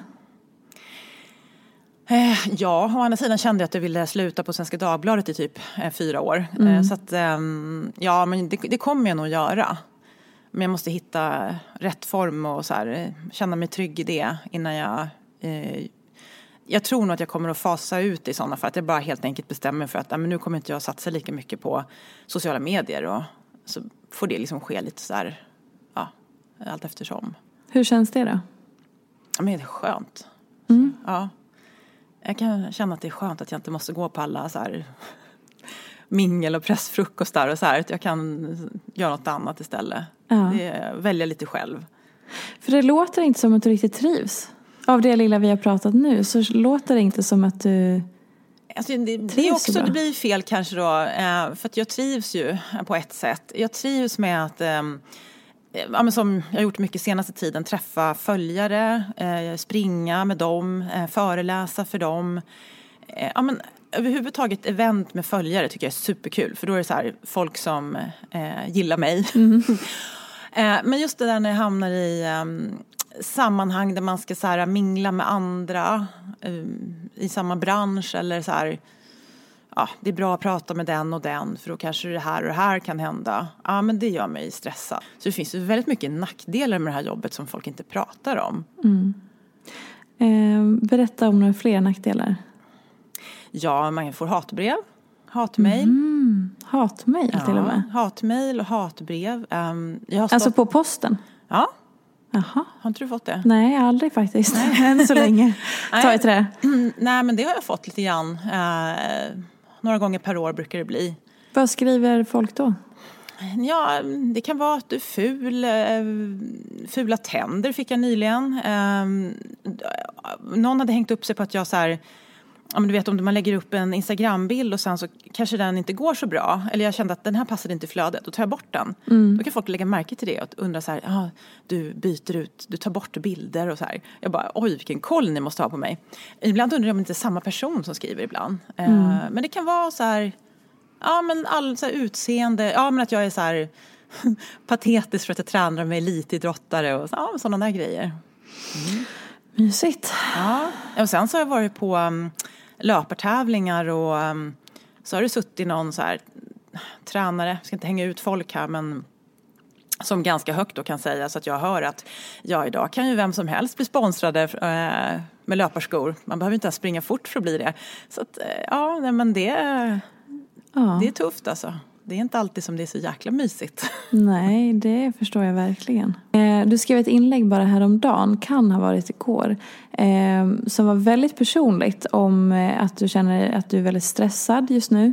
Eh, ja, å andra sidan kände jag att jag ville sluta på Svenska Dagbladet i typ eh, fyra år. Mm. Eh, så att, ehm, ja, men det, det kommer jag nog göra. Men jag måste hitta rätt form och så här, känna mig trygg i det innan jag... Eh, jag tror nog att jag kommer att fasa ut i sådana fall. Att jag bara helt enkelt bestämmer mig för att men nu kommer inte jag satsa lika mycket på sociala medier. Och så får det liksom ske lite så här, allt eftersom. Hur känns det då? Ja, men det är skönt. Mm. Ja. Jag kan känna att det är skönt att jag inte måste gå på alla så här mingel och pressfrukostar och så här. Att jag kan göra något annat istället. Ja. Det välja lite själv. För det låter inte som att du riktigt trivs. Av det lilla vi har pratat nu så låter det inte som att du... Alltså, det, det, är också, det blir fel kanske då, eh, för att jag trivs ju på ett sätt. Jag trivs med att, eh, ja, men som jag har gjort mycket senaste tiden, träffa följare, eh, springa med dem, eh, föreläsa för dem. Eh, ja, men, överhuvudtaget event med följare tycker jag är superkul, för då är det så här, folk som eh, gillar mig. Eh, Men just det där när jag hamnar i ehm, sammanhang där man ska så här, mingla med andra ehm, i samma bransch eller så här, ja, det är bra att prata med den och den för då kanske det här och det här kan hända. Ja, men det gör mig stressad. Så det finns väldigt mycket nackdelar med det här jobbet som folk inte pratar om. Eh, berätta om några fler nackdelar. Ja, man får hatbrev, hatmejl. Mm, hatmejl till och med. hatmejl och hatbrev. Har stått, Alltså på posten? Ja, Jaha. har inte du fått det? Nej, aldrig faktiskt. Än så länge. Ta i trä. Mm, nej, men det har jag fått lite grann. Eh, några gånger per år brukar det bli. Vad skriver folk då? Ja, det kan vara att du är ful. Eh, fula tänder fick jag nyligen. Eh, någon hade hängt upp sig på att jag så här, ja, men du vet om man lägger upp en Instagrambild och sen så kanske den inte går så bra. Eller jag kände att den här passade inte i flödet, då tar jag bort den. Då kan folk lägga märke till det och undra så här, ah, du byter ut, du tar bort bilder och så här. Jag bara, oj vilken koll ni måste ha på mig. Ibland undrar jag om det inte är samma person som skriver ibland. Eh, men det kan vara så här, Ja men all så här, utseende, ja men att jag är så här patetisk för att jag tränar med elitidrottare och så, ja, sådana där grejer. Mysigt. Ja. Och sen så har jag varit på um, löpartävlingar och um, så har det suttit någon så här tränare, jag ska inte hänga ut folk här men som ganska högt då kan säga så att jag hör att ja idag kan ju vem som helst bli sponsrade eh, med löparskor. Man behöver inte ens springa fort för att bli det. Så att eh, ja, nej, men det, Ja. det är tufft alltså. Det är inte alltid som det är så jäkla mysigt. Nej, det förstår jag verkligen. Eh, Du skrev ett inlägg bara häromdagen, kan ha varit igår, eh, som var väldigt personligt om eh, att du känner att du är väldigt stressad just nu.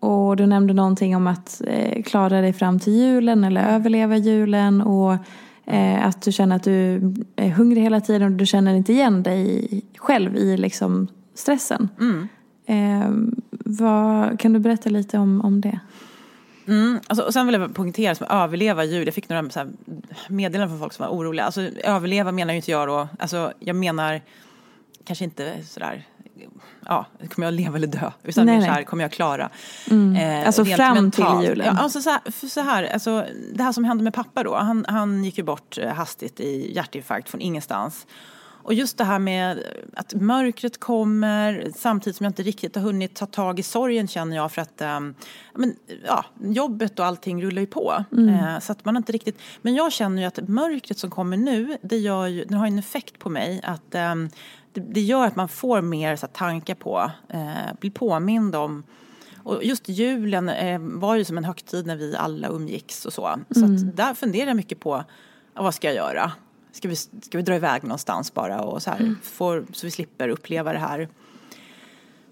Och du nämnde någonting om att klara dig fram till julen eller överleva julen och att du känner att du är hungrig hela tiden och du känner inte igen dig själv i liksom stressen. Eh, vad, kan du berätta lite om, om det? Mm, alltså, och sen vill jag poängtera som överleva jul. Jag fick några så här, meddelanden från folk som var oroliga. Alltså, överleva menar ju inte jag då. Alltså, jag menar kanske inte sådär, ja, kommer jag leva eller dö? Utan Nej, mer så här, kommer jag klara? Mm. Alltså rent fram till julen. Ja, alltså så här, så här, alltså, det här som hände med pappa då. Han, han gick ju bort eh, hastigt i hjärtinfarkt från ingenstans. Och just det här med att mörkret kommer samtidigt som jag inte riktigt har hunnit ta tag i sorgen känner jag för att um, men, ja, jobbet och allting rullar ju på. Mm. Uh, så att man inte riktigt, men jag känner ju att mörkret som kommer nu, det, gör ju, det har en effekt på mig. att um, det, det, gör att man får mer så här, tankar på, uh, blir påmind om och just julen eh, var ju som en högtid när vi alla umgicks och så. Så mm. där funderar jag mycket på vad ska jag göra? Ska vi, ska vi dra iväg någonstans bara och så här, mm. får, så vi slipper uppleva det här.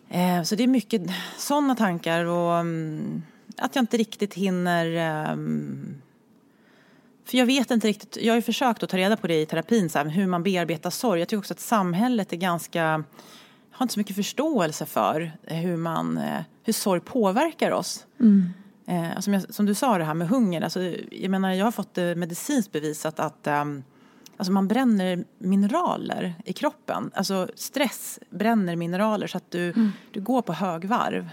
Eh, så det är mycket sådana tankar och um, att jag inte riktigt hinner um, för jag vet inte riktigt, jag har ju försökt att ta reda på det i terapin, så här, hur man bearbetar sorg. Jag tycker också att samhället är ganska har inte så mycket förståelse för hur, man, eh, hur sorg påverkar oss. Mm. Eh, som, jag, som, du sa det här med hunger, alltså, jag menar jag har fått det medicinskt bevisat att um, alltså man bränner mineraler i kroppen. Alltså stress bränner mineraler så att du, mm. du går på högvarv.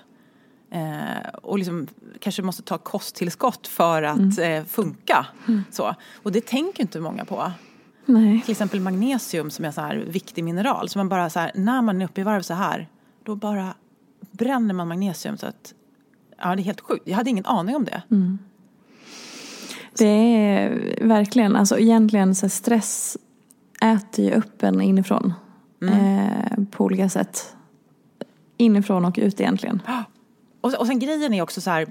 Eh, och liksom kanske måste ta kosttillskott för att mm. eh, funka. Mm. Så. Och det tänker inte många på. Nej. Till exempel magnesium som är så här viktig mineral. Så man bara så här, när man är uppe i varv så här, då bara bränner man magnesium så att, ja det är helt sjukt. Jag hade ingen aning om det. Mm. Det är verkligen, alltså egentligen så stress äter ju upp en inifrån. Mm. Eh, på olika sätt. Inifrån och ut egentligen. Och, och sen grejen är också så här,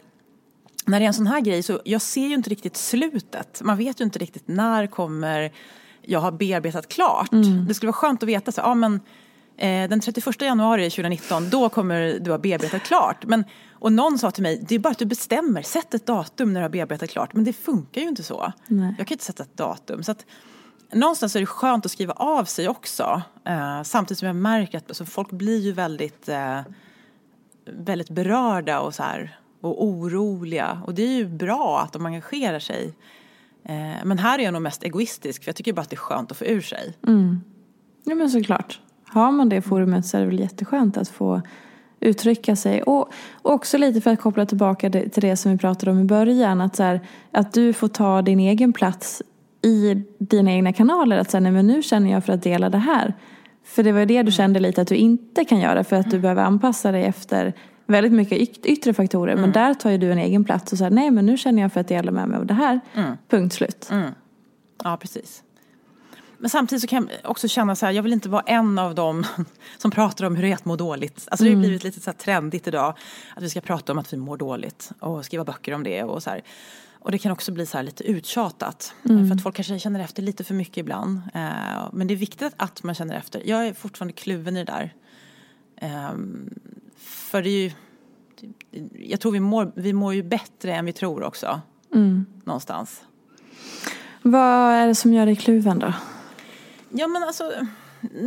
när det är en sån här grej så jag ser ju inte riktigt slutet. Man vet ju inte riktigt när kommer jag har bearbetat klart. Mm. Det skulle vara skönt att veta så, ja men den 31 januari 2019 då kommer du ha bearbetat klart. Men, och någon sa till mig, det är bara att du bestämmer, sätt ett datum när du har bearbetat klart. Men det funkar ju inte så. Nej. Jag kan inte sätta ett datum. Så att, någonstans är det skönt att skriva av sig också. Eh, samtidigt som jag märker att alltså, folk blir ju väldigt, eh, väldigt berörda och, så här, och oroliga. Och det är ju bra att de engagerar sig. Eh, men här är jag nog mest egoistisk för jag tycker bara att det är skönt att få ur sig. Mm. Ja men såklart. Har man det forumet så är det väl jätteskönt att få uttrycka sig. Och också lite för att koppla tillbaka till det som vi pratade om i början. Att, så här, att du får ta din egen plats i dina egna kanaler. Att säga, nej men nu känner jag för att dela det här. För det var det du mm. kände lite att du inte kan göra för att du mm. behöver anpassa dig efter väldigt mycket yttre faktorer. Mm. Men där tar ju du en egen plats och säger nej men nu känner jag för att dela med mig av det här. Mm. Punkt slut. Mm. Ja precis. Men samtidigt så kan jag också känna så här, jag vill inte vara en av dem som pratar om hur det är att må dåligt. Alltså det har mm. blivit lite så trendigt idag att vi ska prata om att vi mår dåligt och skriva böcker om det och så här. Och det kan också bli så här lite uttjatat. Mm. För att folk kanske känner efter lite för mycket ibland. Eh, men det är viktigt att man känner efter. Jag är fortfarande kluven i det där. Um, för det är ju, jag tror vi mår, vi mår ju bättre än vi tror också. Mm. Någonstans. Vad är det som gör dig kluven då? Ja men alltså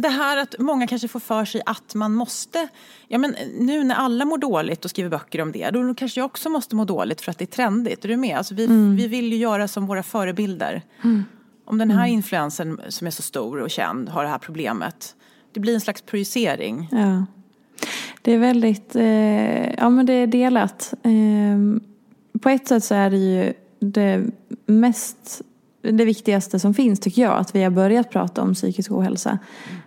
det här att många kanske får för sig att man måste, ja men nu när alla mår dåligt och skriver böcker om det, då kanske jag också måste må dåligt för att det är trendigt. Är du med? Alltså vi, mm. vi vill ju göra som våra förebilder. Mm. Om den här mm. influensen som är så stor och känd har det här problemet, det blir en slags projicering. Ja. Det är väldigt, eh, ja men det är delat. Eh, på ett sätt så är det ju det mest, det viktigaste som finns tycker jag, att vi har börjat prata om psykisk ohälsa.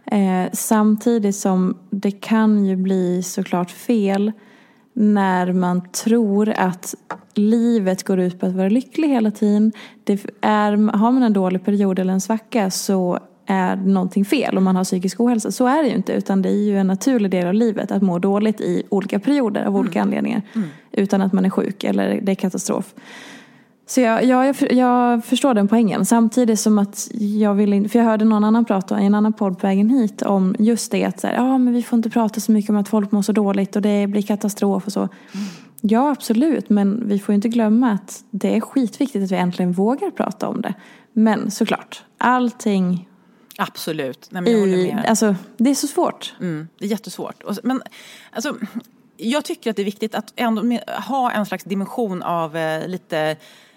Eh, samtidigt som det kan ju bli såklart fel när man tror att livet går ut på att vara lycklig hela tiden. Det är, har man en dålig period eller en svacka så är någonting fel om man har psykisk ohälsa. Så är det ju inte utan det är ju en naturlig del av livet att må dåligt i olika perioder av olika mm. anledningar. Mm. Utan att man är sjuk eller det är katastrof. Så jag, jag, jag förstår den poängen. Samtidigt som att jag vill inte, för jag hörde någon annan prata i en annan podd på vägen hit om just det att så här, ja, men vi får inte prata så mycket om att folk mår så dåligt och det blir katastrof och så. Mm. Ja absolut men vi får inte glömma att det är skitviktigt att vi äntligen vågar prata om det. Men såklart, allting Absolut. Nej, men jag I, med. Alltså, det är så svårt. Mm, det är jättesvårt. Men alltså, jag tycker att det är viktigt att ändå ha en slags dimension av eh, lite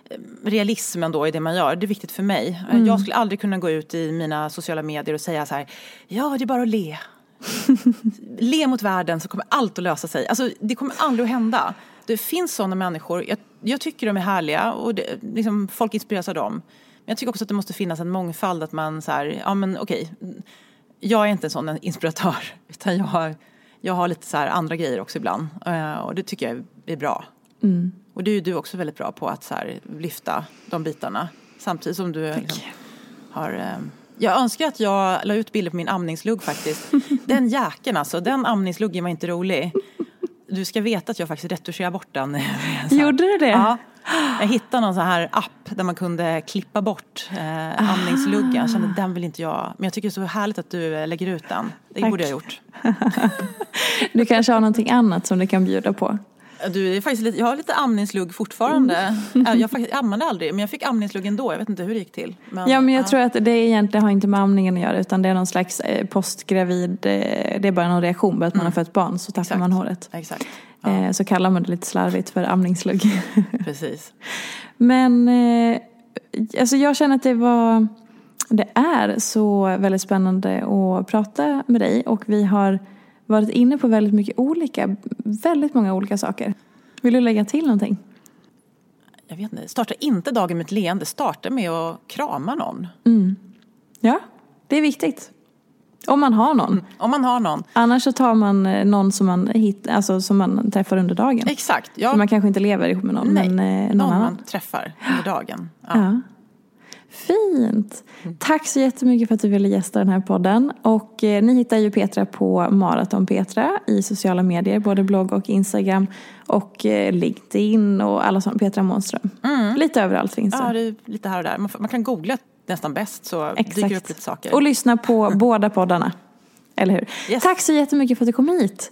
eh, realism ändå i det man gör. Det är viktigt för mig. Mm. Jag skulle aldrig kunna gå ut i mina sociala medier och säga så här, ja det är bara att le. le mot världen så kommer allt att lösa sig. Alltså det kommer aldrig att hända. Det finns sådana människor, jag, jag tycker de är härliga och det, liksom, folk inspireras av dem jag tycker också att det måste finnas en mångfald att man så här, ja men okej. jag är inte en sån inspiratör. Utan jag har, jag har lite så andra grejer också ibland. Eh, och det tycker jag är bra. Mm. Och det är ju du också väldigt bra på att så här, lyfta de bitarna. Samtidigt som du liksom, har... Eh, jag önskar att jag la ut bilder på min amningslugg faktiskt. Den jäkeln alltså, den amningsluggen var inte rolig. Du ska veta att jag faktiskt retuscherade bort den. Gjorde du det? Ja. Jag hittade någon sån här app där man kunde klippa bort eh, amningsluggen. Jag kände den vill inte jag. Men jag tycker det är så härligt att du eh, lägger ut den. Det Tack. borde jag ha gjort. Du kanske har någonting annat som du kan bjuda på? Du, är faktiskt lite, jag har lite amningslugg fortfarande. Mm. Jag, jag faktiskt ammade aldrig, men jag fick amningslugg ändå. Jag vet inte hur det gick till. Men, Ja men jag tror att det egentligen har inte med amningen att göra utan det är någon slags eh, postgravid, eh, det är bara någon reaktion på att man har fått barn så tappar Exakt. man håret. Exakt, Eh, Så kallar man det lite slarvigt för amningslugg. precis. Men alltså jag känner att det var, det är så väldigt spännande att prata med dig och vi har varit inne på väldigt mycket olika, väldigt många olika saker. Vill du lägga till någonting? Jag vet inte, starta inte dagen med ett leende. Starta med att krama någon. Ja, det är viktigt. Om man har någon. Om man har någon. Annars så tar man eh, någon som man, hit, alltså, som man träffar under dagen. Exakt. Ja. För Man kanske inte lever ihop med någon, Nej, men eh, någon, någon annan. man träffar under dagen. Ja. Ja. Fint! Tack så jättemycket för att du ville gästa den här podden. Och eh, ni hittar ju Petra på Maraton Petra i sociala medier, både blogg och Instagram. Och eh, LinkedIn och alla sådana, Petra Månström. Lite överallt finns Mm. Ja, det. det är lite här och där. Man, man kan googla nästan bäst så dyker det upp lite saker. Och lyssna på båda poddarna. Eller hur? Yes. Tack så jättemycket för att du kom hit.